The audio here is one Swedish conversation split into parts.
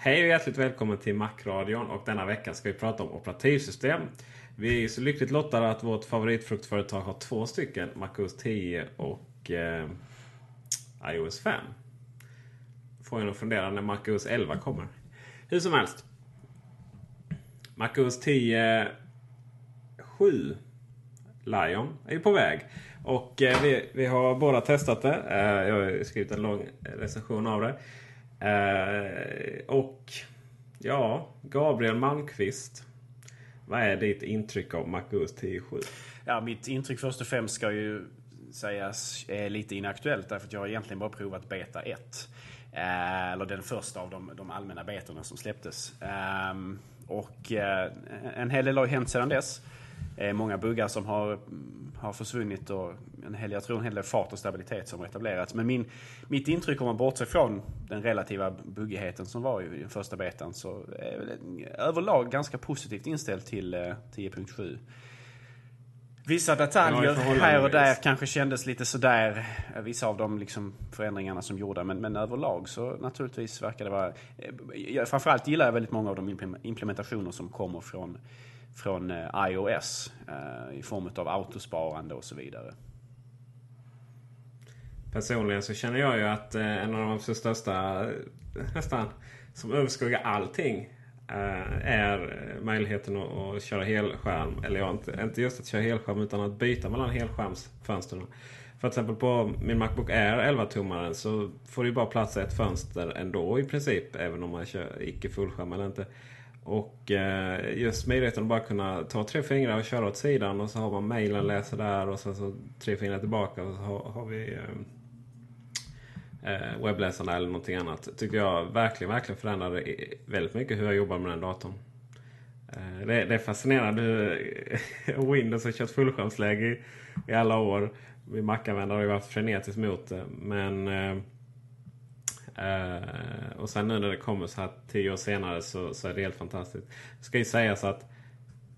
Hej och hjärtligt välkommen till Macradion och denna vecka ska vi prata om operativsystem. Vi är så lyckligt lottade att vårt favoritfruktföretag har två stycken, MacOS 10 och eh, iOS 5. Får en att fundera när MacOS 11 kommer. Hur som helst. MacOS 10 7 Lion är ju på väg. Och eh, vi, vi har båda testat det. Eh, jag har skrivit en lång recension av det. Eh, och ja, Gabriel Malmqvist. Vad är ditt intryck av MacOS 10.7? Ja, mitt intryck först och främst ska ju sägas är lite inaktuellt därför att jag har egentligen bara provat beta 1. Eh, eller den första av de, de allmänna betorna som släpptes. Eh, och eh, en hel del har hänt sedan dess. Eh, många buggar som har, har försvunnit och en hel, jag tror en hel del fart och stabilitet som har etablerats. Men min, mitt intryck om man bortser från den relativa buggigheten som var i den första betan så är överlag ganska positivt inställd till eh, 10.7. Vissa detaljer här och där kanske kändes lite sådär. Vissa av de liksom förändringarna som gjorda. Men, men överlag så naturligtvis verkar det vara... eh, Framförallt gillar jag väldigt många av de implem- implementationer som kommer från, från eh, iOS. Eh, I form av autosparande och så vidare. Personligen så känner jag ju att eh, en av de absolut största, nästan som överskuggar allting, är möjligheten att, köra helskärm. Eller ja, inte, just att köra helskärm utan att byta mellan helskärmsfönstren. För till exempel på min Macbook Air 11-tummaren så får det ju bara plats ett fönster ändå i princip. Även om man kör icke fullskärm eller inte. Och eh, just möjligheten att bara kunna ta tre fingrar och köra åt sidan och så har man mejlen läser där och sen så tre fingrar tillbaka och så har, har vi eh, eh webbläsarna eller någonting annat. Tycker jag verkligen, verkligen förändrade väldigt mycket hur jag jobbar med den datorn. Eh, det, det är fascinerande hur Windows har kört fullskärmsläge i, i alla år. Vi Mac-användare har ju varit frenetiskt mot det. Men Eh, Eh, och sen nu när det kommer så här tio år senare så, så är det helt fantastiskt. Det ska ju sägas att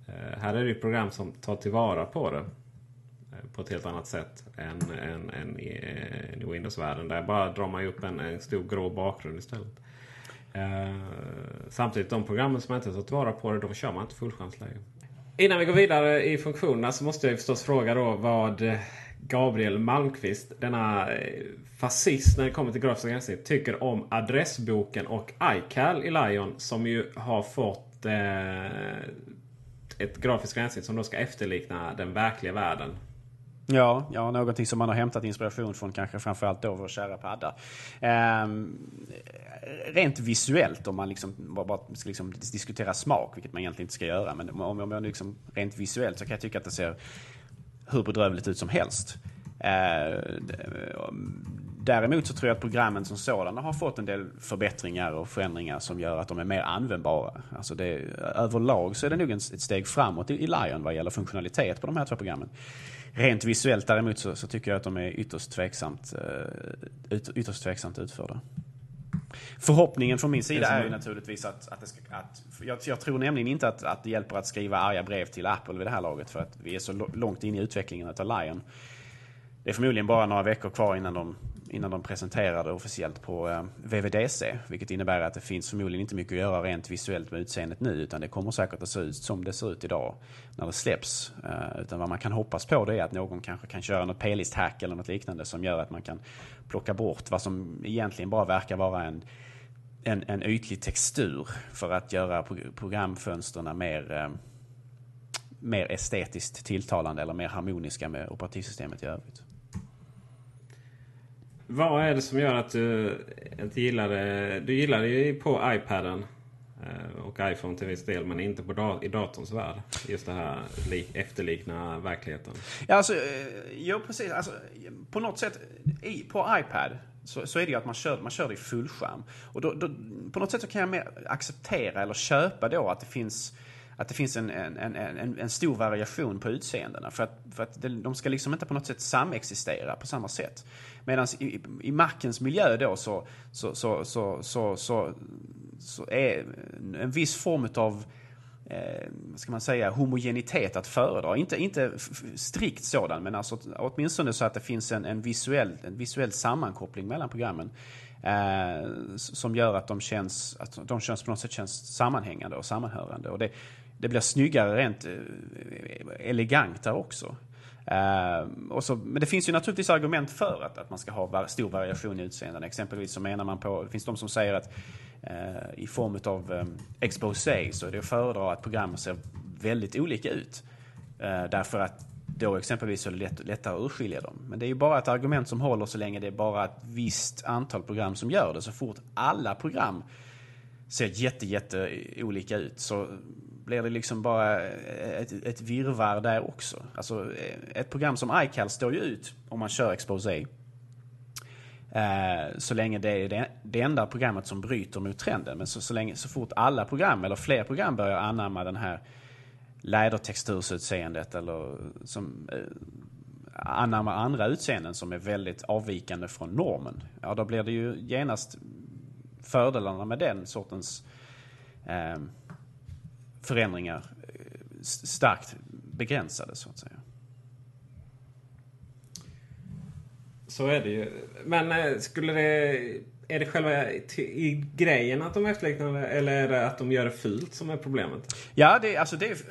eh, här är det ju program som tar tillvara på det. Eh, på ett helt annat sätt än, än, än i, eh, i Windows-världen. Där bara drar man ju upp en, en stor grå bakgrund istället. Uh, samtidigt de programmen som inte tar tillvara på det, då kör man inte fullchansläge. Innan vi går vidare i funktionerna så måste jag ju förstås fråga då vad Gabriel Malmqvist, denna eh, fascist när det kommer till grafiska gränssnitt, tycker om adressboken och iCal i Lion som ju har fått eh, ett grafiskt gränssnitt som då ska efterlikna den verkliga världen. Ja, ja, någonting som man har hämtat inspiration från kanske framförallt då vår kära padda. Ehm, rent visuellt, om man liksom bara, bara ska liksom diskutera smak, vilket man egentligen inte ska göra, men om, om man liksom rent visuellt så kan jag tycka att det ser hur bedrövligt ut som helst. Eh, däremot så tror jag att programmen som sådana har fått en del förbättringar och förändringar som gör att de är mer användbara. Alltså det, överlag så är det nog ett steg framåt i, Lion vad gäller funktionalitet på de här två programmen. Rent visuellt däremot så, så tycker jag att de är ytterst tveksamt, eh, ytterst tveksamt utförda. Förhoppningen från min sida är ju naturligtvis att, att, det ska, att jag, jag tror nämligen inte att, att det hjälper att skriva arga brev till Apple vid det här laget för att vi är så långt in i utvecklingen av Lion. Det är förmodligen bara några veckor kvar innan de, innan de presenterar det officiellt på eh, VVDC. Vilket innebär att det finns förmodligen inte mycket att göra rent visuellt med utseendet nu. Utan det kommer säkert att se ut som det ser ut idag när det släpps. Eh, utan vad man kan hoppas på det är att någon kanske kan köra något p-list-hack eller något liknande som gör att man kan plocka bort vad som egentligen bara verkar vara en en, en ytlig textur för att göra pro- programfönsterna mer, eh, mer estetiskt tilltalande eller mer harmoniska med operativsystemet i övrigt. Vad är det som gör att du inte gillar det? Du gillar det ju på iPaden eh, och iPhone till viss del men inte på dat i datorns värld. Just det här efterlikna verkligheten. Ja, alltså, eh, jo, precis. Alltså, på något sätt, i, på iPad så, så är det ju att man kör, man kör det i fullskärm. Och då, då, på något sätt så kan jag mer acceptera eller köpa då att det finns att det finns en, en, en, en, en stor variation på utseendena. För att, för att de ska liksom inte på något sätt samexistera på samma sätt. Medan i, i markens miljö då så, så, så, så, så, så, så är en viss form av eh, vad ska man säga, homogenitet att föredra. Inte, inte strikt sådan, men alltså, åtminstone så att det finns en, en, visuell, en visuell sammankoppling mellan programmen. Eh, som gör att de känns, att de känns på något sätt känns sammanhängande och sammanhörande. Och det, det blir snyggare rent eh, elegantare också. Uh, och så, men det finns ju naturligtvis argument för att, att man ska ha stor variation i utseenden. Exempelvis så menar man på, det finns de som säger att uh, i form av um, exposé så är det att föredra att programmen ser väldigt olika ut. Uh, därför att då exempelvis så är det lätt, lättare att urskilja dem. Men det är ju bara ett argument som håller så länge det är bara ett visst antal program som gör det. Så fort alla program ser jätte, jätte olika ut så blir det liksom bara eh, ett, ett virvar där också. Alltså eh, ett program som iCal står ju ut om man kör Expose. Eh, så länge det är det, det enda programmet som bryter mot trenden. Men så, så, länge, så fort alla program, eller fler program, börjar anamma den här lädertextursutseendet eller som eh, anammar andra utseenden som är väldigt avvikande från normen. Ja, då blir det ju genast fördelarna med den sortens eh, förändringar eh, starkt begränsade så att säga. Så är det ju. Men eh, skulle det... Är det själva i grejen att de är efterliknande eller är det att de gör det fult som är problemet? Ja, det, alltså det,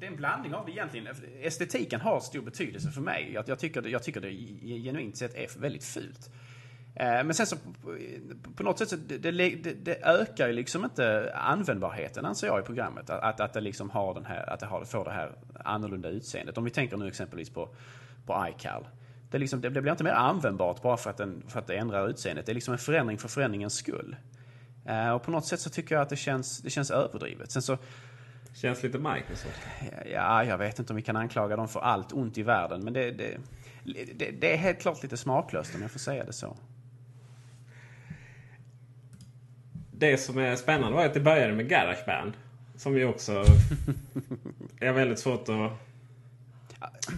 det är en blandning av det egentligen. Estetiken har stor betydelse för mig. Jag, jag, tycker, jag tycker det genuint sett är väldigt fult. Eh, men sen så på något sätt så det, det, det ökar ju liksom inte användbarheten anser jag i programmet. Att, att det liksom har den här, att det har, får det här annorlunda utseendet. Om vi tänker nu exempelvis på, på iCal. Det, liksom, det blir inte mer användbart bara för att, den, för att det ändrar utseendet. Det är liksom en förändring för förändringens skull. Eh, och på något sätt så tycker jag att det känns, det känns överdrivet. Sen så, Känns lite Microsoft. Ja, jag vet inte om vi kan anklaga dem för allt ont i världen. Men det, det, det, det är helt klart lite smaklöst om jag får säga det så. Det som är spännande var att det började med Garageband. Som ju också är väldigt svårt att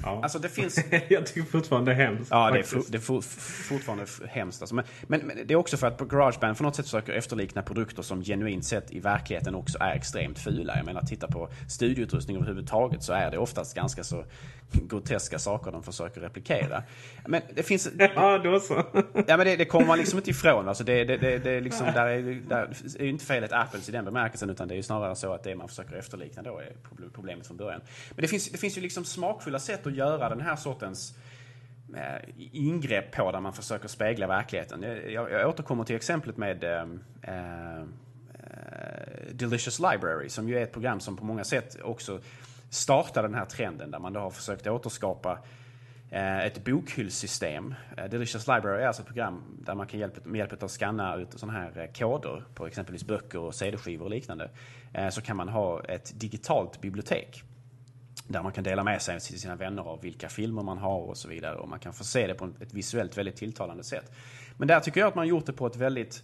Ja. Alltså det finns... jag tycker fortfarande det är hemskt. Ja, det är, for, det är for, fortfarande hemskt. Alltså. Men, men, men, det är också för att Garageband på något sätt försöker efterlikna produkter som genuint sett i verkligheten också är extremt fula. Jag menar, titta på studioutrustning överhuvudtaget så är det oftast ganska så groteska saker de försöker replikera. Men det finns... Ja, då så. ja, men det, det kommer man liksom inte ifrån. Alltså det, det, det, det liksom, där är, där är ju inte felet Apples i den bemärkelsen utan det är ju snarare så att det man försöker efterlikna då är problemet från början. Men det finns, det finns ju liksom smakfulla sätt att göra den här sortens eh, ingrepp på där man försöker spegla verkligheten. Jag, jag återkommer till exemplet med eh, eh, Delicious Library som ju är ett program som på många sätt också startar den här trenden där man då har försökt återskapa eh, ett bokhyllsystem. Delicious Library är alltså ett program där man kan hjälp, med hjälp av att scanna ut sådana här koder på exempelvis böcker och CD-skivor och liknande. Så kan man ha ett digitalt bibliotek. Där man kan dela med sig till sina vänner av vilka filmer man har och så vidare. Och man kan få se det på ett visuellt väldigt tilltalande sätt. Men där tycker jag att man gjort det på ett väldigt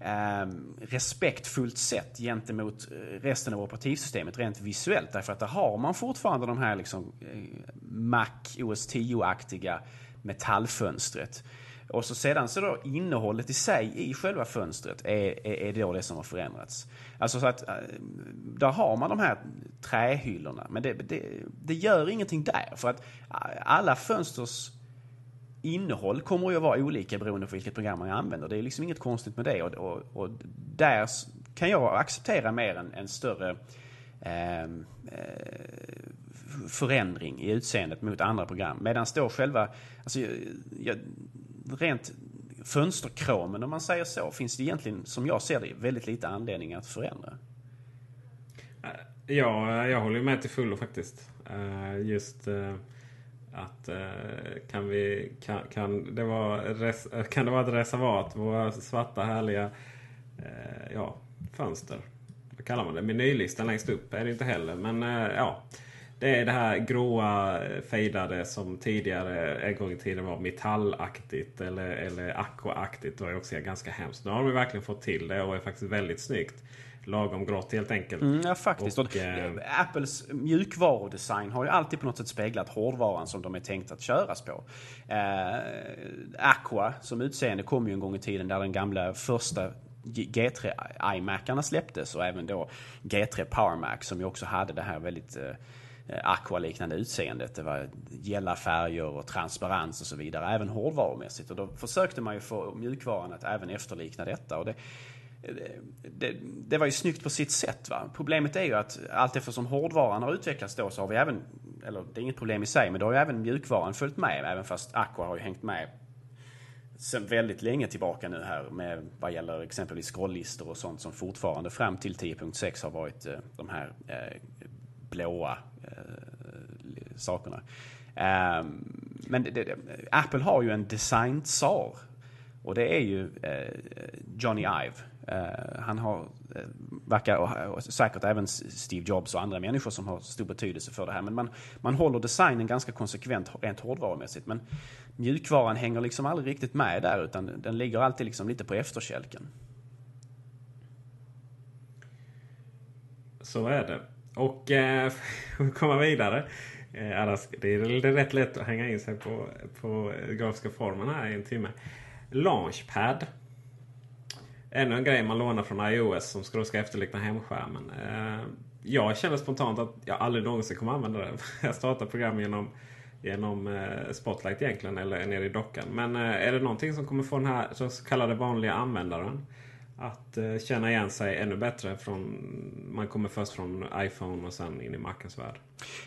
eh, respektfullt sätt gentemot eh, resten av operativsystemet rent visuellt. Därför att där har man fortfarande de här liksom, eh, Mac OS 10-aktiga metallfönstret. Och så sedan så då innehållet i sig i själva fönstret är, är, är då det som har förändrats. Alltså så att eh, där har man de här trähyllorna. Men det, det, det gör ingenting där. För att eh, alla fönsters innehåll kommer ju att vara olika beroende på vilket program man använder. Det är liksom inget konstigt med det. Och, och, och där kan jag acceptera mer en, en större ehm, eh, förändring i utseendet mot andra program. Medan då själva, alltså, jag, jag, rent fönsterkromen om man säger så, finns det egentligen som jag ser det väldigt lite anledning att förändra. Ja, jag håller med till fullo faktiskt. Eh, just eh, att eh, kan, vi, kan, kan, det vara kan det vara ett reservat? Våra svarta härliga ja, fönster. Vad kallar man det? Menylistan längst upp är det inte heller. Men ja. Det är det här gråa fejdade som tidigare en gång i tiden var metallaktigt eller, eller aquaaktigt. Det var också ganska hemskt. Nu har de verkligen fått till det och är faktiskt väldigt snyggt. Lagom grått helt enkelt. Mm, ja, faktiskt. Och, äh, Apples mjukvarudesign har ju alltid på något sätt speglat hårdvaran som de är tänkt att köras på. Äh, Aqua som utseende kom ju en gång i tiden där den gamla första G3 iMacarna släpptes och även då G3 Power Mac som ju också hade det här väldigt eh, Eh, aqua-liknande utseendet. Det var gälla färger och transparens och så vidare, även hårdvarumässigt. Och då försökte man ju få mjukvaran att även efterlikna detta. Och det, det, det, var ju snyggt på sitt sätt. Va? Problemet är ju att allt eftersom hårdvaran har utvecklats då så har vi även, eller det är inget problem i sig, men då har ju även mjukvaran följt med. Även fast Aqua har ju hängt med sen väldigt länge tillbaka nu här med vad gäller exempelvis scrolllistor och sånt som fortfarande fram till 10.6 har varit eh, de här eh, blåa Eh, sakerna. Eh, men det, det, Apple har ju en design-tsar och det är ju eh, Johnny Ive. Eh, han har, eh, verkar, och, och säkert även Steve Jobs och andra människor som har stor betydelse för det här. Men man, man håller designen ganska konsekvent rent hårdvarumässigt. Men mjukvaran hänger liksom aldrig riktigt med där utan den ligger alltid liksom lite på efterkälken. Så är det. Och eh, för att komma vidare. Eh, det är rätt lätt att hänga in sig på, på grafiska formen här i en timme. Launchpad. Ännu en grej man lånar från iOS som ska, ska efterlikna hemskärmen. Eh, jag känner spontant att jag aldrig någonsin kommer använda det. Jag startar program genom, genom eh, Spotlight egentligen eller nere i dockan. Men eh, är det någonting som kommer få den här så kallade vanliga användaren att eh, känna igen sig ännu bättre. Från, man kommer först från iPhone och sen in i Macens värld.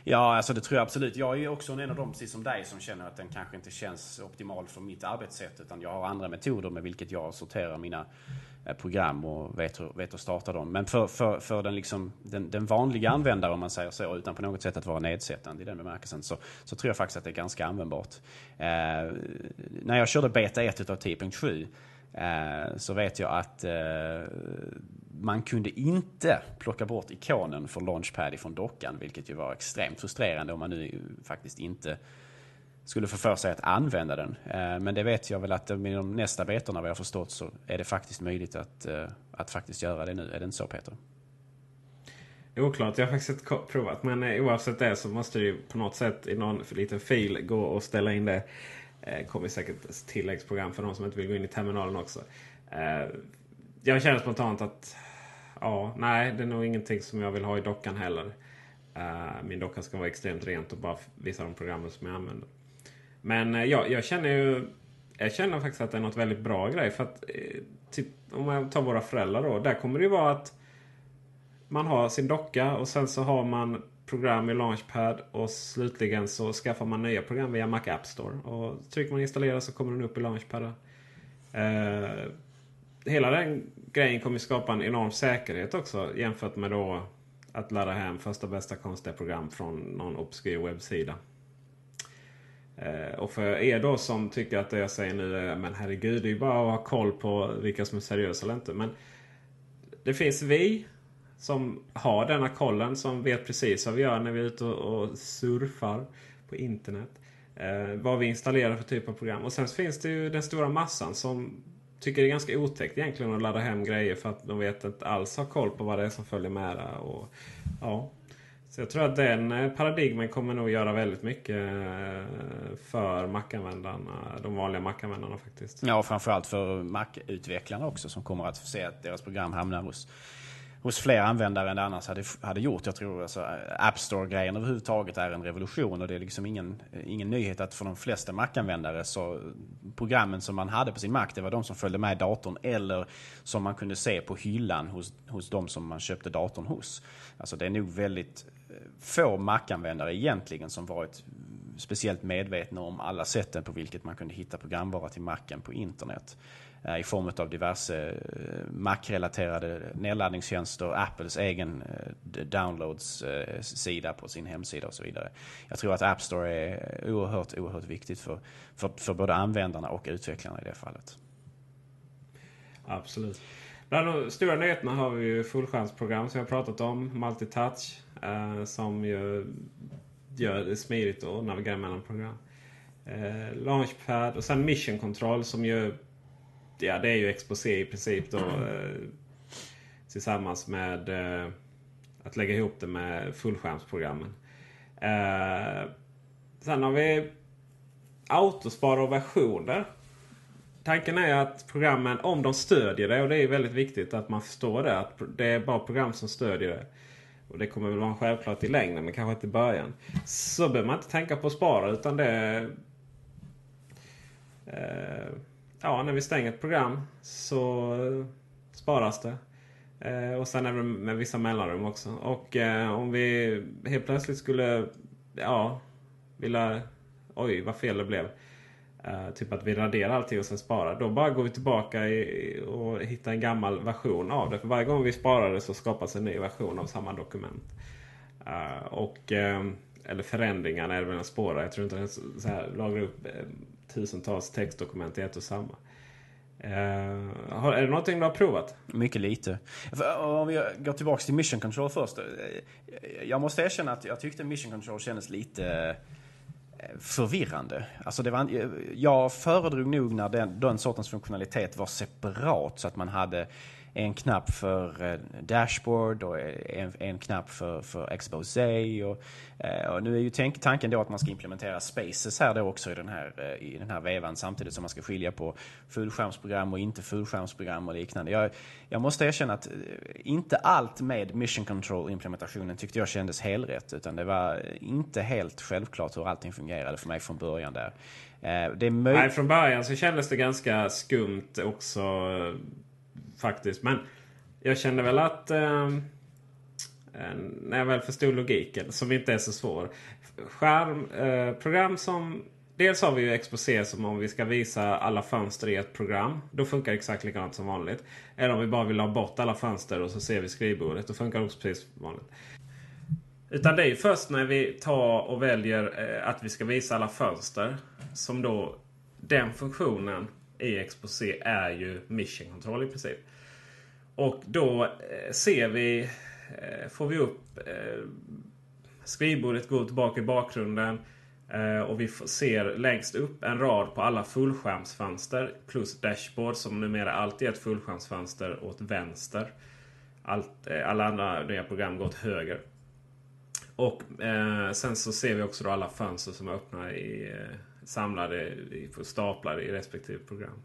Ja, alltså det tror jag absolut. Jag är också en av dem, precis som dig, som känner att den kanske inte känns optimal för mitt arbetssätt. Utan jag har andra metoder med vilket jag sorterar mina eh, program och vet, hur, vet att starta dem. Men för, för, för den, liksom, den, den vanliga användaren, om man säger så, utan på något sätt att vara nedsättande i den bemärkelsen, så, så tror jag faktiskt att det är ganska användbart. Eh, när jag körde beta 1 av 10.7 Eh, så vet jag att eh, man kunde inte plocka bort ikonen för Launchpad ifrån dockan, vilket ju var extremt frustrerande om man nu faktiskt inte skulle få för sig att använda den. Eh, men det vet jag väl att med de nästa betorna vad jag förstått så är det faktiskt möjligt att, eh, att faktiskt göra det nu. Är det inte så Peter? Oklart, jag har faktiskt inte provat. Men eh, oavsett det så måste det på något sätt i någon liten fil gå och ställa in det Eh, kommer säkert ett tilläggsprogram för de som inte vill gå in i terminalen också. Eh, jag känner spontant att ja, nej, det är nog ingenting som jag vill ha i dockan heller. Eh, min docka ska vara extremt rent och bara visa de programmen som jag använder. Men eh, ja, jag känner ju jag känner faktiskt att det är något väldigt bra grej. För att, eh, typ, om man tar våra föräldrar då. Där kommer det ju vara att man har sin docka och sen så har man program i Launchpad och slutligen så skaffar man nya program via Mac App Store. Och trycker man installera så kommer den upp i Launchpad. Eh, hela den grejen kommer skapa en enorm säkerhet också jämfört med då att ladda hem första bästa konstiga program från någon obskyr webbsida. Eh, och för er då som tycker att det jag säger nu är men herregud, det är ju bara att ha koll på vilka som är seriösa eller inte. Men det finns vi som har denna kollen, som vet precis vad vi gör när vi är ute och, surfar på internet. Eh, vad vi installerar för typ av program. Och sen finns det ju den stora massan som tycker det är ganska otäckt egentligen att ladda hem grejer för att de vet inte alls har koll på vad det är som följer med det. Och, ja. Så jag tror att den eh, paradigmen kommer nog göra väldigt mycket eh, för Mac-användarna. De vanliga Mac-användarna faktiskt. Ja, framförallt för Mac-utvecklarna också som kommer att få se att deras program hamnar hos hos fler användare än det annars hade, hade gjort. Jag tror alltså eh, App Store-grejen överhuvudtaget är en revolution och det är liksom ingen, ingen nyhet att för de flesta Mac-användare så programmen som man hade på sin Mac det var de som följde med datorn eller som man kunde se på hyllan hos, hos de som man köpte datorn hos. Alltså det är nog väldigt eh, få Mac-användare egentligen som varit speciellt medvetna om alla sätten på vilket man kunde hitta programvara till Macen på internet. Eh, I form av diverse eh, Mac-relaterade nedladdningstjänster, Apples egen eh, downloads-sida på sin hemsida och så vidare. Jag tror att App Store är oerhört, oerhört viktigt för, för, för både användarna och utvecklarna i det fallet. Absolut. Bland de stora nyheterna har vi ju fullskärmsprogram som jag pratat om. Multitouch. Eh, som ju gör det smidigt att navigera mellan program. Eh, Launchpad och sen Mission Control som ju... Ja, det är ju Exposé i princip då. Eh, tillsammans med eh, att lägga ihop det med fullskärmsprogrammen. Eh, sen har vi autospara och versioner. Tanken är att programmen, om de stödjer det, och det är väldigt viktigt att man förstår det, att det är bara program som stödjer det. Och det kommer väl vara självklart i längden, men kanske inte i början. Så behöver man inte tänka på att spara, utan det... Eh, Ja, när vi stänger ett program så sparas det. Eh, och sen även med vissa mellanrum också. Och eh, om vi helt plötsligt skulle ja, vilja... Oj, vad fel det blev. Eh, typ att vi raderar allting och sen sparar. Då bara går vi tillbaka i, och hittar en gammal version av det. För varje gång vi sparar det så skapas en ny version av samma dokument. Eh, och, eh, eller förändringarna är det väl att spåra. Jag tror inte den så här, lagrar upp eh, tusentals textdokument i ett och samma. Eh, är det någonting du har provat? Mycket lite. Eh, om vi går tillbaka till Mission Control först. Eh, jag måste erkänna att jag tyckte Mission Control kändes lite förvirrande. Alltså det var, jag föredrog nog när den, den sortens funktionalitet var separat så att man hade en knapp för eh, dashboard och en, en knapp för, för exposé. Och, eh, och nu är ju tänk, tanken då att man ska implementera spaces här då också i den här, eh, i den här vevan samtidigt som man ska skilja på fullskärmsprogram och inte fullskärmsprogram och liknande. Jag, jag måste erkänna att inte allt med Mission Control-implementationen tyckte jag kändes helrätt utan det var inte helt självklart hur allting fungerade för mig från början där. Det är Nej, från början så kändes det ganska skumt också faktiskt. Men jag kände väl att ehm, eh, när jag väl förstod logiken, som inte är så svår. Skärmprogram eh, som... Dels har vi ju Exposé som om vi ska visa alla fönster i ett program. Då funkar det exakt likadant som vanligt. Eller om vi bara vill ha bort alla fönster och så ser vi skrivbordet. Då funkar det också precis som vanligt. Utan det är ju först när vi tar och väljer eh, att vi ska visa alla fönster. Som då den funktionen i Exposé är ju Mission Control i princip. Och då eh, ser vi, eh, får vi upp eh, skrivbordet går tillbaka i bakgrunden. Och vi ser längst upp en rad på alla fullskärmsfönster plus dashboard som numera alltid är ett fullskärmsfönster åt vänster. Allt, alla andra nya program går åt höger. Och eh, sen så ser vi också alla fönster som är öppna i, samlade, i, staplade i respektive program.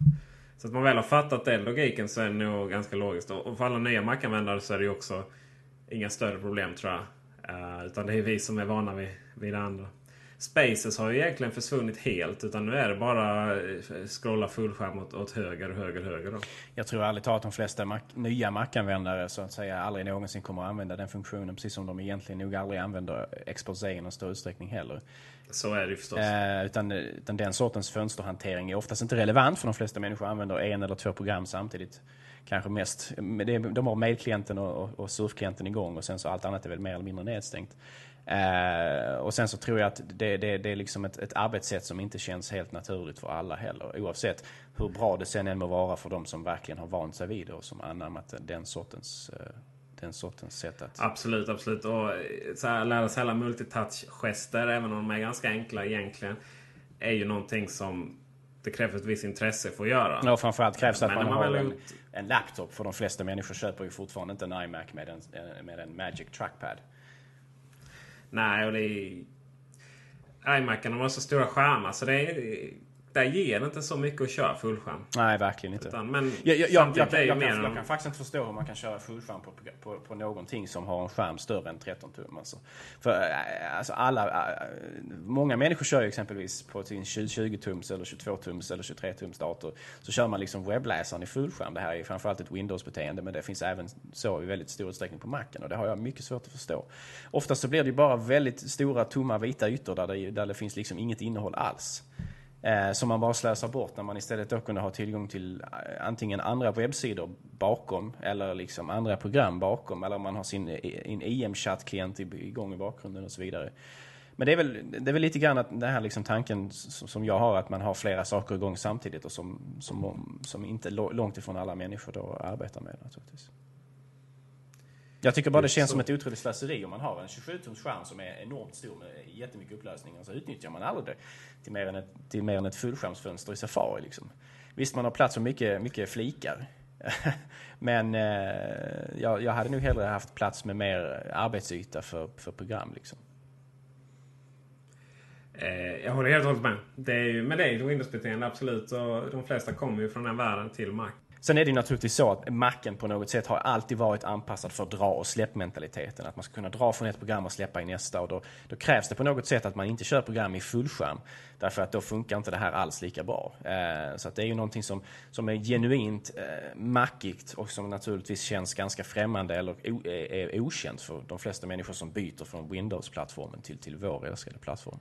Så att man väl har fattat den logiken så är det nog ganska logiskt. Och för alla nya Mac-användare så är det ju också inga större problem tror jag. Uh, utan det är vi som är vana vid, vid det andra. Spaces har ju egentligen försvunnit helt. Utan nu är det bara eh, scrolla fullskärm åt, åt höger, höger, höger. Då. Jag tror ärligt talat att de flesta Mac, nya Mac-användare så att säga aldrig någonsin kommer att använda den funktionen. Precis som de egentligen nog aldrig använder exposé i någon större utsträckning heller. Så är det förstås. Eh, utan, utan den sortens fönsterhantering är oftast inte relevant för de flesta människor använder en eller två program samtidigt. Kanske mest. De har mailklienten och, och surfklienten igång och sen så allt annat är väl mer eller mindre nedstängt. Eh, och sen så tror jag att det, det, det är liksom ett, ett, arbetssätt som inte känns helt naturligt för alla heller. Oavsett hur bra det sen än må vara för de som verkligen har vant sig vid det och som anammat den sortens eh, den sortens sätt att... Absolut, absolut. Och så här, lära sig alla multitouch-gester, även om de är ganska enkla egentligen, är ju någonting som det krävs ett visst intresse för att göra. Ja, framförallt krävs det att man, man har en, en, laptop. För de flesta människor köper ju fortfarande inte en iMac med en, med en Magic Trackpad. Nej, och det är... iMacen har så stora skärmar så det är där ger det inte så mycket att köra fullskärm. Nej, verkligen inte. Utan, men jag, jag, jag, jag, kan, jag kan faktiskt inte förstå hur man kan köra fullskärm på, på, på någonting som har en skärm större än 13 tum. Alltså. För äh, alltså alla, äh, många människor kör ju exempelvis på sin 20-tums eller 22-tums eller 23-tums dator. Så kör man liksom webbläsaren i fullskärm. Det här är framförallt ett Windows-beteende men det finns även så i väldigt stor utsträckning på Macen och det har jag mycket svårt att förstå. Oftast så blir det ju bara väldigt stora tomma vita ytor där det, där det finns liksom inget innehåll alls. Eh, som man bara slösar bort när man istället då kunde ha tillgång till eh, antingen andra webbsidor bakom eller liksom andra program bakom eller om man har sin eh, en IM-chattklient e igång i bakgrunden och så vidare. Men det är väl, det är väl lite grann att den här liksom tanken som jag har att man har flera saker igång samtidigt och som, som, som inte långt ifrån alla människor då arbetar med naturligtvis. Jag tycker bara det känns som ett otroligt slöseri om man har en 27-tums skärm som är enormt stor med jättemycket upplösning och så utnyttjar man aldrig det till mer än ett, till mer än ett fullskärmsfönster i Safari. Liksom. Visst, man har plats för mycket, mycket flikar. Men eh, jag, jag hade nog hellre haft plats med mer arbetsyta för, för program. Liksom. Eh, jag håller helt och hållet med. Det är ju, men det är ju Windows-beteende absolut. Och de flesta kommer ju från den världen till Mac. Sen är det ju naturligtvis så att Macen på något sätt har alltid varit anpassad för dra och släppmentaliteten. Att man ska kunna dra från ett program och släppa i nästa. Och då, då, krävs det på något sätt att man inte kör program i fullskärm. Därför att då funkar inte det här alls lika bra. Eh, så att det är ju någonting som, som är genuint eh, mackigt och som naturligtvis känns ganska främmande eller o, är, är okänt för de flesta människor som byter från Windows-plattformen till, till vår älskade plattform.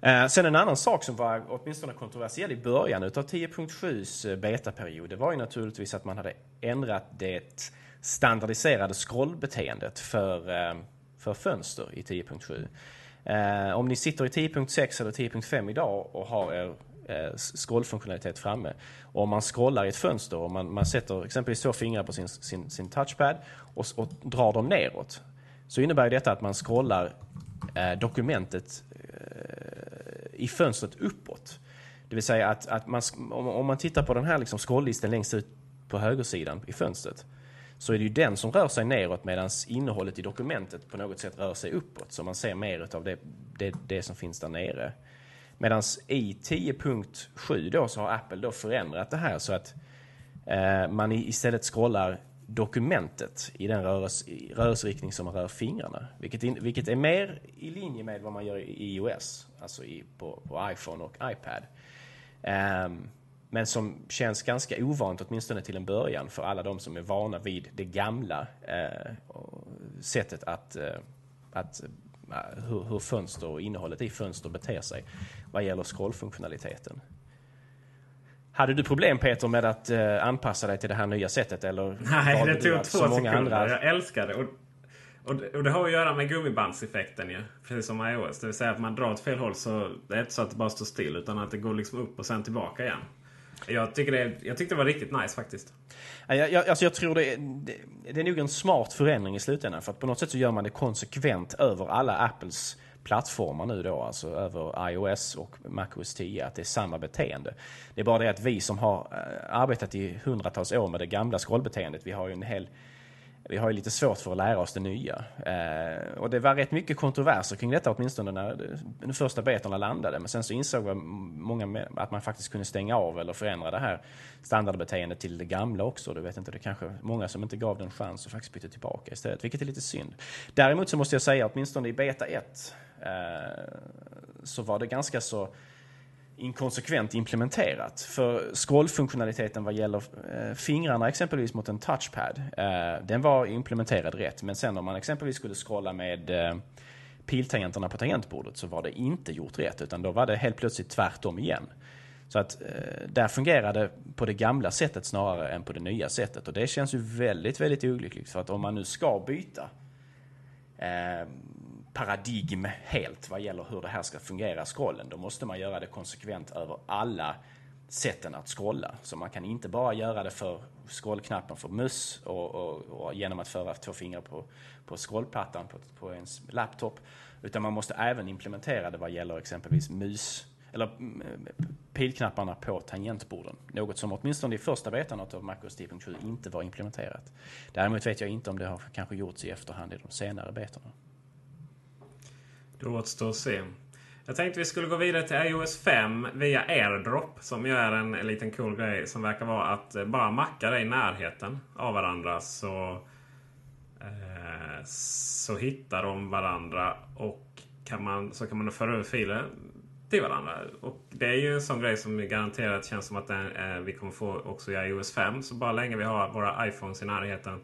Eh, sen en annan sak som var åtminstone kontroversiell i början utav 10.7s eh, betaperiod, det var ju naturligtvis att man hade ändrat det standardiserade scrollbeteendet för, eh, för fönster i 10.7. Eh, om ni sitter i 10.6 eller 10.5 idag och har er eh, scrollfunktionalitet framme och om man scrollar i ett fönster och man, man sätter exempelvis två fingrar på sin, sin, sin touchpad och, och drar dem neråt så innebär detta att man scrollar dokumentet i fönstret uppåt. Det vill säga att, att man, om, man tittar på den här liksom scrollisten längst ut på högersidan i fönstret så är det ju den som rör sig neråt medan innehållet i dokumentet på något sätt rör sig uppåt. Så man ser mer av det, det, det som finns där nere. Medan i 10.7 då så har Apple då förändrat det här så att eh, man istället scrollar dokumentet i den rörelse, rörelseriktning som man rör fingrarna. Vilket, in, vilket är mer i linje med vad man gör i iOS, alltså i, på, på iPhone och iPad. Um, men som känns ganska ovant, åtminstone till en början, för alla de som är vana vid det gamla uh, sättet att, uh, att uh, hur, hur fönster och innehållet i fönster beter sig vad gäller scrollfunktionaliteten. Hade du problem Peter med att uh, anpassa dig till det här nya sättet? Eller Nej, det tog två sekunder. Andra... Jag älskar det. Och, och, och, det har att göra med gummibandseffekten ju. Precis som iOS. Det vill säga att man drar åt fel håll så det är inte så att det bara står still. Utan att det går liksom upp och sen tillbaka igen. Jag, tycker det, jag tyckte det var riktigt nice faktiskt. Jag, jag, alltså jag tror det är, det, det är nog en smart förändring i slutändan. För att på något sätt så gör man det konsekvent över alla Apples plattformar nu då, alltså över iOS och MacOS 10, att det är samma beteende. Det är bara det att vi som har eh, arbetat i hundratals år med det gamla scrollbeteendet, vi har ju en hel vi har ju lite svårt för att lära oss det nya. Eh, och det var rätt mycket kontroverser kring detta åtminstone när de första betorna landade. Men sen så insåg många att man faktiskt kunde stänga av eller förändra det här standardbeteendet till det gamla också. Du vet inte, det kanske många som inte gav den chans och faktiskt bytte tillbaka istället, vilket är lite synd. Däremot så måste jag säga, åtminstone i beta 1, Eh, så var det ganska så inkonsekvent implementerat. För scrollfunktionaliteten vad gäller eh, fingrarna exempelvis mot en touchpad, eh, den var implementerad rätt. Men sen om man exempelvis skulle scrolla med piltangenterna på tangentbordet så var det inte gjort rätt. Utan då var det helt plötsligt tvärtom igen. Så att där fungerade på det gamla sättet snarare än på det nya sättet. Och det känns ju väldigt, väldigt olyckligt. För att om man nu ska byta paradigm helt vad gäller hur det här ska fungera, scrollen. Då måste man göra det konsekvent över alla sätten att scrolla. Så man kan inte bara göra det för scrollknappen för mus och, och, och genom att föra två fingrar på, på scrollplattan på, på ens laptop. Utan man måste även implementera det vad gäller exempelvis mus eller mm, pilknapparna på tangentborden. Något som åtminstone i första betan av MacOS 10.7 inte var implementerat. Däremot vet jag inte om det har kanske gjorts i efterhand i de senare betorna. Det återstår att se. Jag tänkte vi skulle gå vidare till iOS 5 via AirDrop. Som ju är en, liten cool grej som verkar vara att eh, bara mackar det i närheten av varandra så, eh, så hittar de varandra och kan man, så kan man föra över filer till varandra. Och det är ju en sån grej som garanterat känns som att den, eh, vi kommer få också i iOS 5. Så bara länge vi har våra iPhones i närheten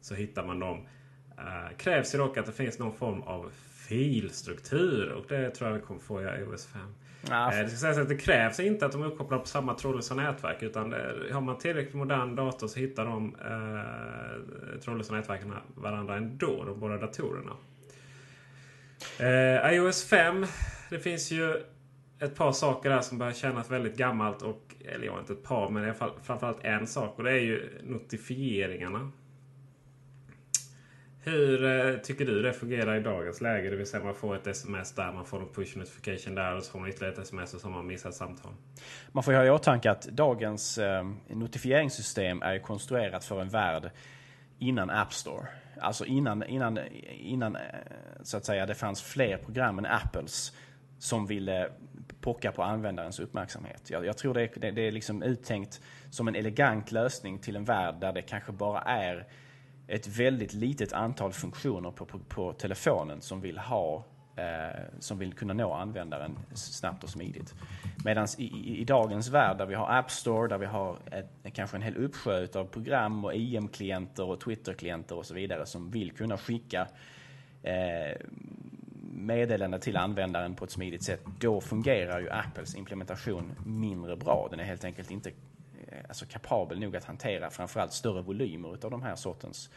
så hittar man dem. Eh, krävs ju dock att det finns någon form av filstruktur och det tror jag vi kommer få i iOS 5. Ja. Eh, det ska sägas att det krävs inte att de är uppkopplade på samma trådlösa nätverk. Utan det, har man tillräckligt modern dator så hittar de eh, trådlösa nätverken varandra ändå, de båda datorerna. Eh, iOS 5. Det finns ju ett par saker där som börjar kännas väldigt gammalt. Och, eller ja, inte ett par, men i alla fall framförallt en sak. Och det är ju notifieringarna. Hur eh, tycker du det fungerar i dagens läge? Det vill säga man får ett sms där, man får en push notification där och så får man ytterligare ett sms och så har man missat samtal. Man får ha i åtanke att dagens eh, notifieringssystem är konstruerat för en värld innan App Store. Alltså innan, innan, innan eh, så att säga, det fanns fler program än Apples som ville pocka på användarens uppmärksamhet. Jag, jag tror det är, det, det är liksom uttänkt som en elegant lösning till en värld där det kanske bara är ett väldigt litet antal funktioner på, på, på telefonen som vill ha eh, som vill kunna nå användaren snabbt och smidigt. Medan i, i, i, dagens värld där vi har App Store, där vi har ett, kanske en hel uppsjö av program och IM-klienter och Twitter-klienter och så vidare som vill kunna skicka eh, meddelande till användaren på ett smidigt sätt. Då fungerar ju Apples implementation mindre bra. Den är helt enkelt inte Eh, alltså kapabel nog att hantera framförallt större volymer av de här sortens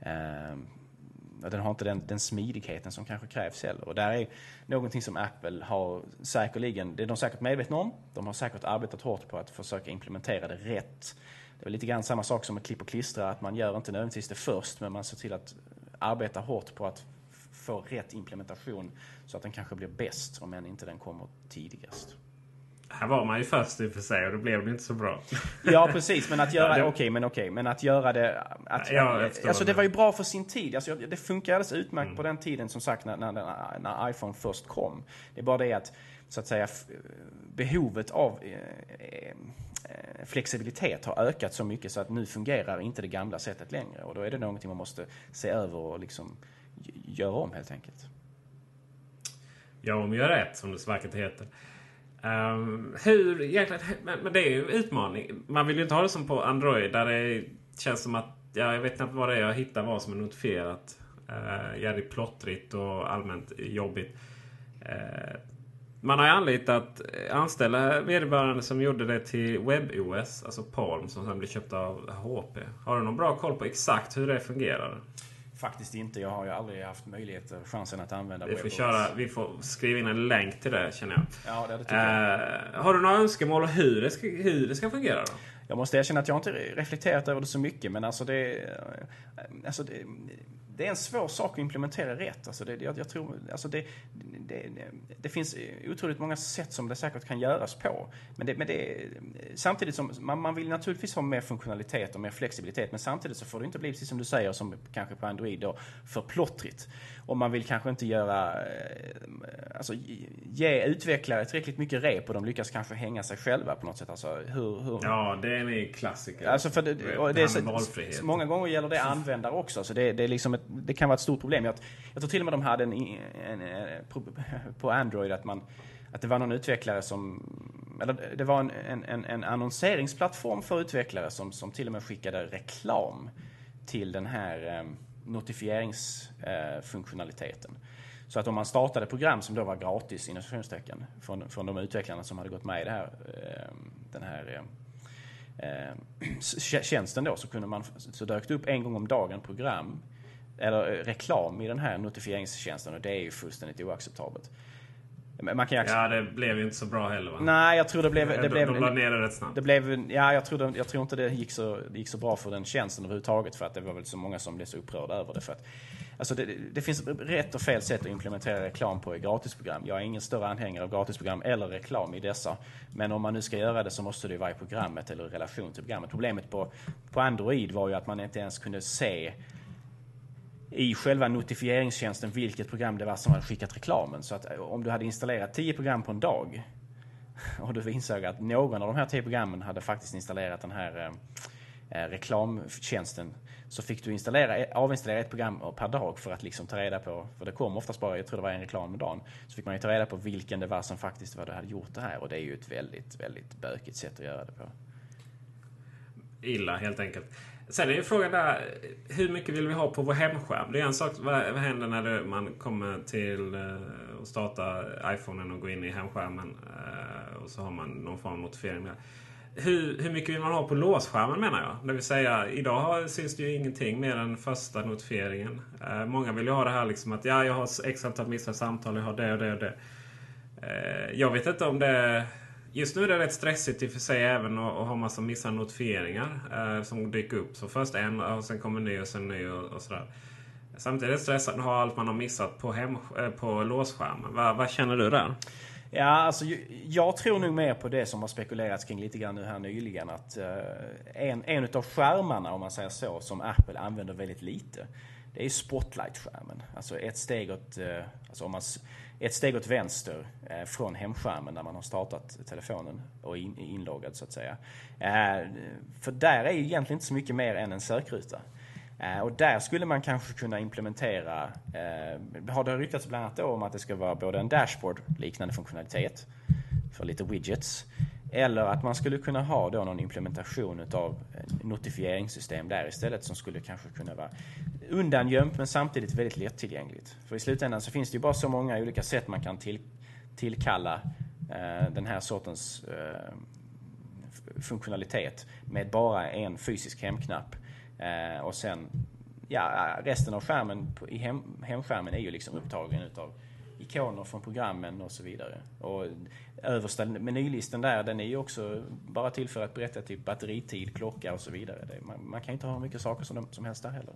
eh, den har inte den, den, smidigheten som kanske krävs heller. Och där är någonting som Apple har säkerligen, det är de säkert medvetna om. De har säkert arbetat hårt på att försöka implementera det rätt. Det är lite grann samma sak som med klipp och klistra, att man gör inte nödvändigtvis det först, men man ser till att arbeta hårt på att få rätt implementation så att den kanske blir bäst, om än inte den kommer tidigast. Här var man ju först i och för sig och då blev det inte så bra. Ja precis, men att göra det, okej, men okej, men att göra det... Att, ja, alltså det var ju bra för sin tid. Alltså, det funkade alldeles utmärkt mm. på den tiden som sagt när, när, när, iPhone först kom. Det är bara det att, så att säga, behovet av eh, eh, flexibilitet har ökat så mycket så att nu fungerar inte det gamla sättet längre. Och då är det någonting man måste se över och liksom göra om helt enkelt. Ja, om gör rätt som det så vackert heter. Um, hur egentligen... Men, men, det är ju en utmaning. Man vill ju inte ha det som på Android där det känns som att... Ja, jag vet inte vad det är jag hittar vad som är notifierat. Uh, är plottrigt och allmänt jobbigt. Uh, man har ju anlitat eh, anställda vederbörande som gjorde det till WebOS, alltså Palm, som sen blev köpt av HP. Har du någon bra koll på exakt hur det fungerar? Faktiskt inte. Jag har ju aldrig haft möjlighet, chansen att använda vi får, köra, vi får skriva in en länk till det känner jag. Ja, det tycker jag. Uh, har du några önskemål hur det, ska, hur det ska fungera då? Jag måste erkänna att jag inte reflekterat över det så mycket men alltså det... Alltså det det är en svår sak att implementera rätt. Alltså det, jag, jag tror, alltså det, det, det, finns otroligt många sätt som det säkert kan göras på. Men, det, men det, samtidigt som man, man vill naturligtvis ha mer funktionalitet och mer flexibilitet. Men samtidigt så får det inte bli, precis som du säger, som kanske på Android då, för plottrigt. Och man vill kanske inte göra, eh, alltså ge utvecklare tillräckligt mycket rep och de lyckas kanske hänga sig själva på något sätt. Alltså, hur, hur... Ja, det är en klassiker. Alltså för det, det, det är så, många gånger gäller det användare också. Så det, det är liksom ett det kan vara ett stort problem. Jag, jag tror till och med de hade en, en, en, på Android att man att det var någon utvecklare som, eller det var en, en, en annonseringsplattform för utvecklare som, som till och med skickade reklam till den här eh, notifieringsfunktionaliteten. Eh, så att om man startade program som då var gratis inom från, från de utvecklarna som hade gått med i det här, eh, den här eh, eh tjänsten då så kunde man, så dök det upp en gång om dagen program eller eh, reklam i den här notifieringstjänsten och det är ju fullständigt oacceptabelt. Man kan ja, det blev ju inte så bra heller va? Nej, jag tror det blev... Det de, blev, de la ner det rätt snabbt. Det blev, ja, jag tror, jag tror inte det gick, så, det gick så bra för den tjänsten överhuvudtaget för att det var väl så många som blev så upprörda över det. För att, alltså det, det finns rätt och fel sätt att implementera reklam på i gratisprogram. Jag är ingen större anhängare av gratisprogram eller reklam i dessa. Men om man nu ska göra det så måste det vara i programmet eller i relation till programmet. Problemet på, på Android var ju att man inte ens kunde se i själva notifieringstjänsten vilket program det var som hade skickat reklamen. Så att eh, om du hade installerat 10 program på en dag och du insåg att någon av de här 10 programmen hade faktiskt installerat den här eh, eh reklamtjänsten så fick du installera, e, avinstallera ett program per dag för att liksom ta reda på, för det kom oftast bara, jag tror det var en reklam om dagen, så fick man ju ta reda på vilken det var som faktiskt var det hade gjort det här och det är ju ett väldigt, väldigt bökigt sätt att göra det på. Illa helt enkelt. Sen är ju frågan där, hur mycket vill vi ha på vår hemskärm? Det är en sak, vad, vad händer när det, man kommer till eh, och startar iPhonen och går in i hemskärmen eh, och så har man någon form av notifiering där. Hur, hur mycket vill man ha på låsskärmen menar jag? Det vill säga, idag har, syns det ju ingenting mer än första notifieringen. Eh, många vill ju ha det här liksom att ja, jag har x antal missade samtal, jag har det och det och det. jag vet inte om det Just nu är det rätt stressigt i och för sig även att ha massa missade notifieringar eh, som dyker upp. Så först en och sen kommer en ny och sen ny och, och sådär. Samtidigt är det stressande att ha allt man har missat på, hem, eh, på låsskärmen. Va, vad känner du där? Ja, alltså, jag tror nog mer på det som har spekulerats kring lite grann nu här nyligen. Att eh, en, en av skärmarna, om man säger så, som Apple använder väldigt lite. Det är Spotlight-skärmen. Alltså ett steg åt, eh, alltså om man, ett steg åt vänster eh, från hemskärmen när man har startat telefonen och är in, inloggad så att säga. Eh, för där är ju egentligen inte så mycket mer än en sökruta. Eh, och där skulle man kanske kunna implementera, eh, har det ryktats bland annat om att det ska vara både en dashboard-liknande funktionalitet för lite widgets. Eller att man skulle kunna ha då någon implementation utav eh, notifieringssystem där istället som skulle kanske kunna vara undangömt men samtidigt väldigt lättillgängligt. För i slutändan så finns det ju bara så många olika sätt man kan till, tillkalla eh, den här sortens eh, funktionalitet med bara en fysisk hemknapp Eh, och sen, ja, resten av skärmen i hem, hemskärmen är ju liksom upptagen utav ikoner från programmen och så vidare. Och översta menylistan där, den är ju också bara till för att berätta typ batteritid, klocka och så vidare. Man, man, kan inte ha hur mycket saker som, som helst där heller.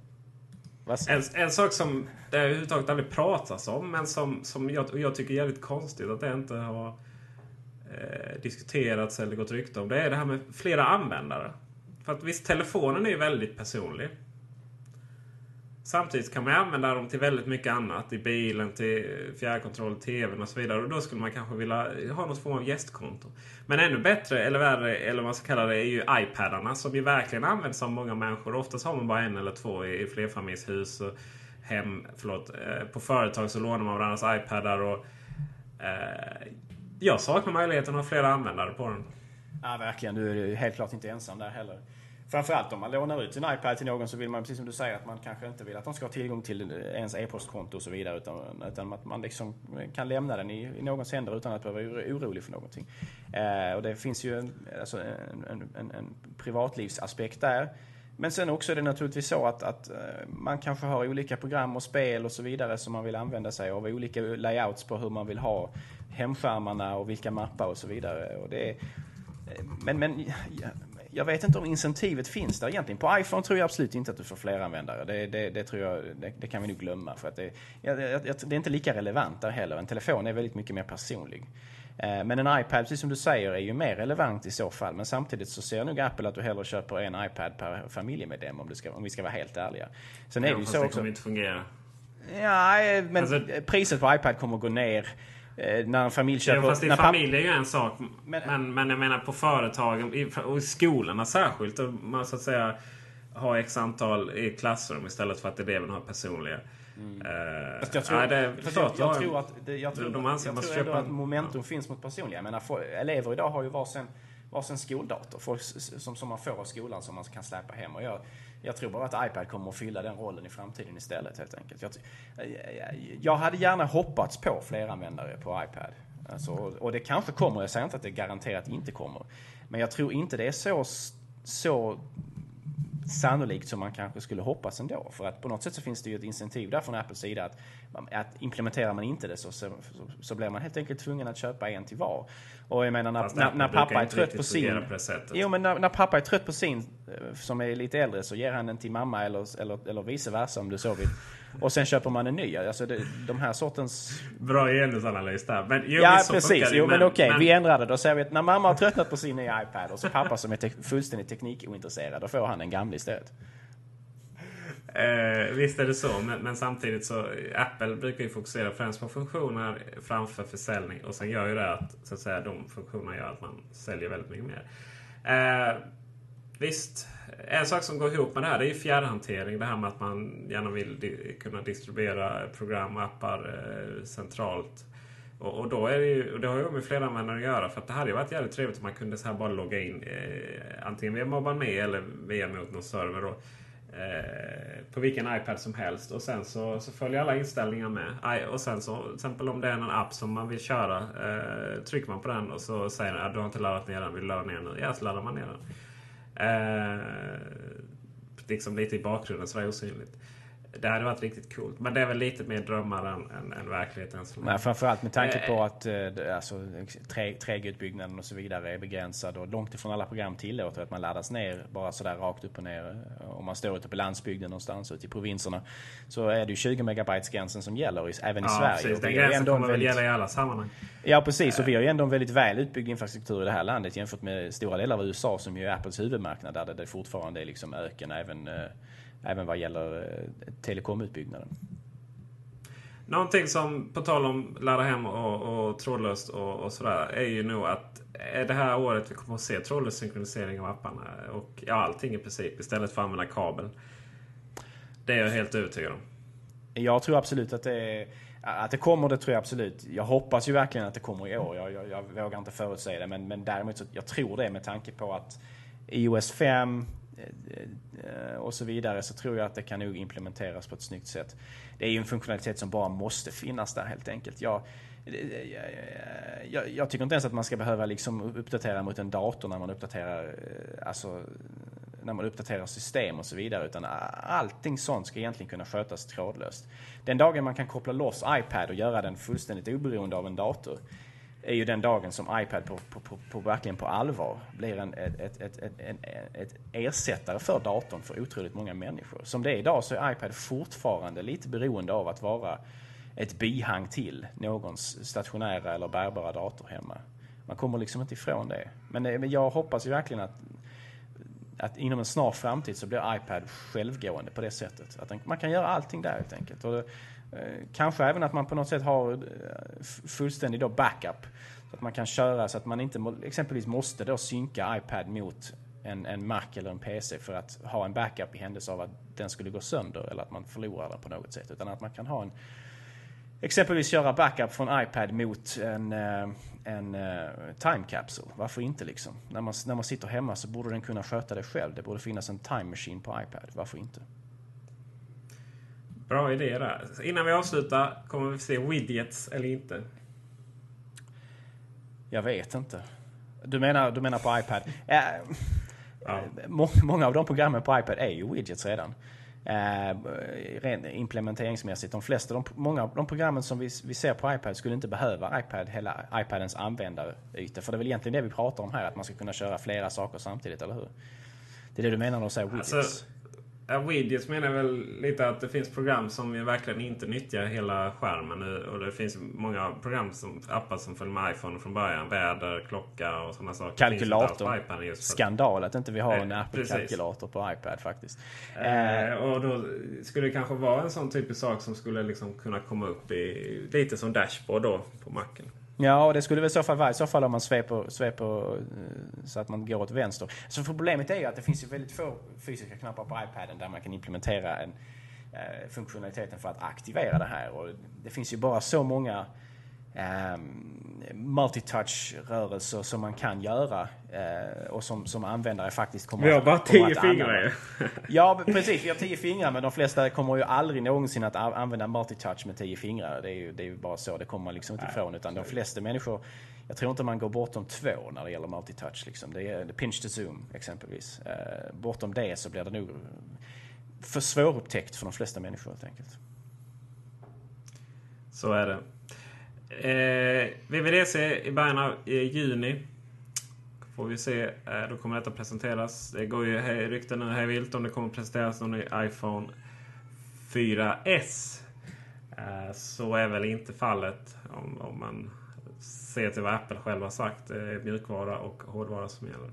En, en, sak som det överhuvudtaget aldrig pratas om, men som, som jag, jag tycker är jävligt konstigt att det inte har eh, diskuterats eller gått rykte om. Det är det här med flera användare. För att visst, telefonen är ju väldigt personlig. Samtidigt kan man använda dem till väldigt mycket annat. I bilen, till fjärrkontroll, tvn och så vidare. Och då skulle man kanske vilja ha någon form av gästkonto. Men ännu bättre, eller värre, eller vad man ska kalla det, är ju iPadarna. Som ju verkligen används av många människor. Oftast har man bara en eller två i flerfamiljshus. Och hem, förlåt, eh, på företag så lånar man varandras iPadar. Och, eh, jag saknar möjligheten att ha flera användare på den. Ja, verkligen. Du är helt klart inte ensam där heller. Framförallt om man lånar ut sin iPad till någon så vill man, precis som du säger, att man kanske inte vill att de ska ha tillgång till ens e-postkonto och så vidare. Utan, utan att man liksom kan lämna den i, i någons händer utan att behöva vara orolig för någonting. Eh, och det finns ju en, alltså en, en, en, en privatlivsaspekt där. Men sen också är det naturligtvis så att, att eh, man kanske har olika program och spel och så vidare som man vill använda sig av. Olika layouts på hur man vill ha hemskärmarna och vilka mappar och så vidare. Och det är, men, men jag vet inte om incentivet finns där egentligen. På iPhone tror jag absolut inte att du får fler användare. Det, det, det tror jag, det, det, kan vi nog glömma. För att det, är inte lika relevant där heller. En telefon är väldigt mycket mer personlig. Eh, men en iPad, precis som du säger, är ju mer relevant i så fall. Men samtidigt så ser nog Apple att du hellre köper en iPad per familjemedlem om, ska, om vi ska vara helt ärliga. Sen är ja, det ju så det också... kommer inte fungera. Ja, men alltså... priset på iPad kommer att gå ner. Eh, när en familj köper... Ja, fast i familj är ju en sak. Men, men, men jag menar på företagen och i skolorna särskilt. Och man så att säga har x antal i klassrum istället för att eleverna har personliga. Mm. Uh, jag tror, nej, det, jag, jag, tror att, det, jag tror, de jag tror ändå att momentum ja. finns mot personliga. Jag menar, för, elever idag har ju varsin, varsin skoldator folk, som, som man får av skolan som man kan släpa hem. Och jag, jag tror bara att iPad kommer att fylla den rollen i framtiden istället helt enkelt. Jag, jag hade gärna hoppats på fler användare på iPad. Alltså, och det kanske kommer, jag säger inte att det garanterat inte kommer. Men jag tror inte det är så, så sannolikt som man kanske skulle hoppas ändå. För att på något sätt så finns det ju ett incentiv där från Apples sida att, att implementerar man inte det så, så, så blir man helt enkelt tvungen att köpa en till var. Och jag menar när, när, när pappa är trött på sin... På jo men när, när, pappa är trött på sin eh, som är lite äldre så ger han den till mamma eller, eller, eller vice versa om du så vill. Och sen köper man en ny. Alltså det, de här sortens... Bra genusanalys där. Men, jo, ja precis. Jo men, men okej, men... vi ändrar det. Då säger vi att när mamma har tröttnat på sin nya iPad och så pappa som är te fullständigt teknikointresserad. Då får han en gammal istället. Eh, visst är det så, men, men, samtidigt så Apple brukar ju fokusera främst på funktioner framför försäljning. Och sen gör ju det att, så att säga, de funktionerna gör att man säljer väldigt mycket mer. Eh, visst, en sak som går ihop med det här det är ju fjärrhantering. Det här med att man gärna vill di kunna distribuera program och appar eh, centralt. Och, och, då är det ju, och det har ju med flera användare att göra. För att det hade ju varit jävligt trevligt om man kunde så här bara logga in eh, antingen via Mobile eller via mot någon server. Och, Eh, på vilken iPad som helst. Och sen så, så följer alla inställningar med. Och sen så, till exempel om det är en app som man vill köra. Eh, trycker man på den och så säger den att du har inte laddat ner den. Vill du ladda ner den? nu? Ja, så laddar man ner den. Eh, liksom lite i bakgrunden, sådär osynligt. Det hade varit riktigt coolt. Men det är väl lite mer drömmar än, än, än verkligheten. Nej, framförallt med tanke på att eh, alltså, 3G-utbyggnaden och så vidare är begränsad och långt ifrån alla program tillåter att man laddas ner bara sådär rakt upp och ner. Om man står ute på landsbygden någonstans ute i provinserna så är det ju 20 megabytes gränsen som gäller även i ja, Sverige. Precis. Den gränsen kommer väl gälla i alla sammanhang. Ja precis och vi har ju ändå en väldigt väl utbyggd infrastruktur i det här landet jämfört med stora delar av USA som ju är Apples huvudmarknad där det fortfarande är liksom öken även eh, även vad gäller eh, telekomutbyggnaden. Någonting som, på tal om ladda hem och, och trådlöst och, och, sådär, är ju nog att är det här året vi kommer att se trådlös synkronisering av apparna och ja, allting i princip istället för att använda kabel. Det är jag helt övertygad om. Jag tror absolut att det, att det kommer, det tror jag absolut. Jag hoppas ju verkligen att det kommer i år. Jag, jag, jag vågar inte förutsäga det, men, men däremot så jag tror det med tanke på att iOS 5 Eh, Eh, eh, och så vidare så tror jag att det kan nog implementeras på ett snyggt sätt. Det är ju en funktionalitet som bara måste finnas där helt enkelt. Jag, jag, jag, tycker inte ens att man ska behöva liksom uppdatera mot en dator när man uppdaterar, eh, alltså, när man uppdaterar system och så vidare. Utan allting sånt ska egentligen kunna skötas trådlöst. Den dagen man kan koppla loss iPad och göra den fullständigt oberoende av en dator är ju den dagen som iPad på, på, på, på verkligen på allvar blir en, ett, ett, ett, ett, ett ersättare för datorn för otroligt många människor. Som det är idag så är iPad fortfarande lite beroende av att vara ett bihang till någons stationära eller bärbara dator hemma. Man kommer liksom inte ifrån det. Men, eh, men jag hoppas ju verkligen att, att inom en snar framtid så blir iPad självgående på det sättet. Att man kan göra allting där helt enkelt. Och Eh, kanske även att man på något sätt har eh, fullständig då backup. Så att man kan köra så att man inte exempelvis måste då synka iPad mot en, en Mac eller en PC för att ha en backup i händelse av att den skulle gå sönder eller att man förlorar den på något sätt. Utan att man kan ha en Exempelvis köra backup från iPad mot en, eh, en time capsule. Varför inte liksom? När man, när man sitter hemma så borde den kunna sköta det själv. Det borde finnas en time machine på iPad. Varför inte? Bra idé där. Innan vi avslutar, kommer vi se widgets eller inte? Jag vet inte. Du menar, du menar på iPad? Äh, ja. Många av de programmen på iPad är ju widgets redan. Eh, rent implementeringsmässigt. De flesta, de, många av de programmen som vi, vi ser på iPad skulle inte behöva iPad, hela iPadens användaryta. För det är väl egentligen det vi pratar om här, att man ska kunna köra flera saker samtidigt, eller hur? Det är det du menar när du säger widgets? Alltså, widgets menar väl lite att det finns program som verkligen inte nyttjar hela skärmen. Och det finns många program, som, appar som följer med iPhone från början. Väder, klocka och sådana saker. Kalkylator. Skandal att inte vi har en Apple-kalkylator på iPad faktiskt. Eh, och då skulle det kanske vara en sån typisk sak som skulle liksom kunna komma upp i lite som Dashboard då på Macen. Ja, det skulle väl i så fall vara i så fall om man sveper, sveper eh, så att man går åt vänster. Så problemet är ju att det finns ju väldigt få fysiska knappar på iPaden där man kan implementera en, eh, funktionaliteten för att aktivera det här. Och det finns ju bara så många eh, multitouch-rörelser som man kan göra eh, och som, som användare faktiskt kommer att Vi har bara tio fingrar Ja, precis. Vi har tio fingrar men de flesta kommer ju aldrig någonsin att använda multitouch med tio fingrar. Det är ju, det är ju bara så. Det kommer man liksom inte ifrån. Utan de flesta människor jag tror inte man går bortom två när det gäller multitouch. Liksom. Det är pinch to zoom exempelvis. Eh, bortom det så blir det nog för svårupptäckt för de flesta människor helt enkelt. Så är det. Eh, VVDC i början av eh, juni. Får vi se. Eh, då kommer detta presenteras. Det går ju rykten nu hej vilt om det kommer presenteras någon ny iPhone 4S. Eh, så är väl inte fallet om, om man ser till vad Apple själva sagt. Det är mjukvara och hårdvara som gäller.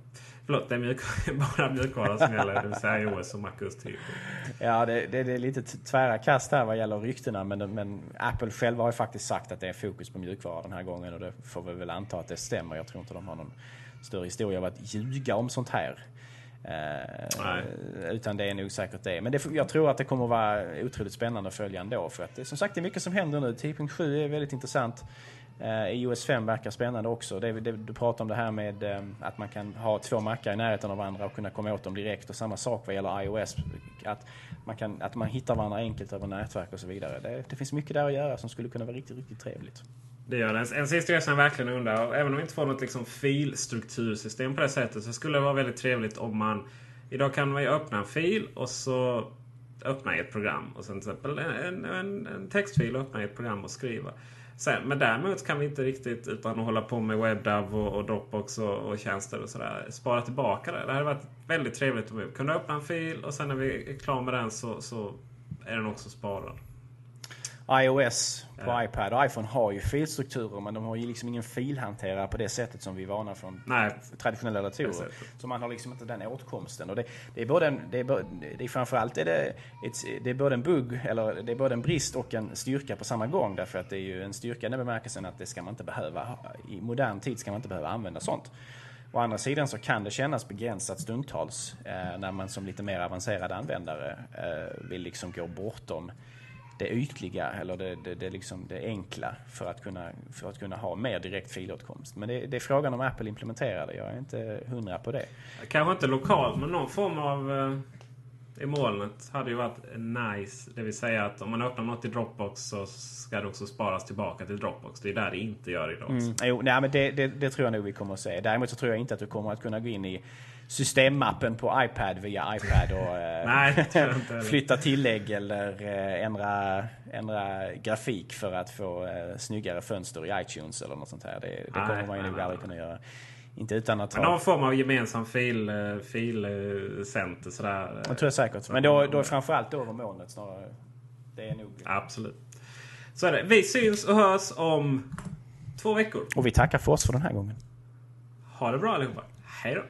Förlåt, det är mjuk, bara mjukvara som gäller. Det vill säga iOS och MacOS 10. Ja, det, det, det, är lite tvära kast här vad gäller ryktena. Men, men Apple själva har ju faktiskt sagt att det är fokus på mjukvara den här gången. Och det får vi väl anta att det stämmer. Jag tror inte de har någon större historia av att ljuga om sånt här. Eh, utan det är nog säkert det. Men det, jag tror att det kommer att vara otroligt spännande att följa ändå. För att det, som sagt, det är mycket som händer nu. 10.7 är väldigt intressant. Eh, iOS 5 verkar spännande också. Det, det, du pratar om det här med eh, att man kan ha två mackar i närheten av varandra och kunna komma åt dem direkt. Och samma sak vad gäller iOS. Att man, kan, att man hittar varandra enkelt över nätverk och så vidare. Det, det finns mycket där att göra som skulle kunna vara riktigt, riktigt trevligt. Det gör det. En sista grej som jag verkligen undrar. Även om vi inte får något liksom filstruktursystem på det sättet så skulle det vara väldigt trevligt om man... Idag kan man ju öppna en fil och så öppna i ett program. Och sen till exempel en, en, en textfil öppna i ett program och skriva. Sen, men däremot kan vi inte riktigt utan att hålla på med WebDAV och, och Dropbox och, och tjänster och sådär spara tillbaka det. Det hade varit väldigt trevligt om vi kunde öppna en fil och sen när vi är klara med den så, så är den också sparad iOS på ja. iPad och iPhone har ju filstrukturer men de har ju liksom ingen filhanterare på det sättet som vi är vana från Nej. traditionella datorer. Så man har liksom inte den åtkomsten. Och det, det är både en, det är, det är framförallt är det, det är både en bugg, eller det är både en brist och en styrka på samma gång. Därför att det är ju en styrka i den bemärkelsen att det ska man inte behöva, i modern tid ska man inte behöva använda sånt. Å andra sidan så kan det kännas begränsat stundtals eh, när man som lite mer avancerad användare eh, vill liksom gå bortom det ytliga eller det, det, det, liksom det enkla för att, kunna, för att kunna ha mer direkt filåtkomst. Men det, det är frågan om Apple implementerar det. Jag är inte hundra på det. Kanske inte lokalt men någon form av eh, i molnet hade ju varit nice. Det vill säga att om man öppnar något i Dropbox så ska det också sparas tillbaka till Dropbox. Det är där det inte gör idag. Mm. Jo, nej, men det, det, det, tror jag nog vi kommer att se. Däremot så tror jag inte att du kommer att kunna gå in i systemmappen på iPad via iPad och eh, nej, flytta tillägg eller eh, ändra, ändra grafik för att få eh, snyggare fönster i iTunes eller något sånt här. Det, det kommer man ju nog aldrig kunna göra. Inte utan att ha... Någon form av gemensam fil, filcenter sådär. Det tror jag säkert. Men då, då är framförallt över molnet snarare. Det är nog... Absolut. Så är det. Vi syns och hörs om två veckor. Och vi tackar för oss för den här gången. Ha det bra allihopa. Hej då.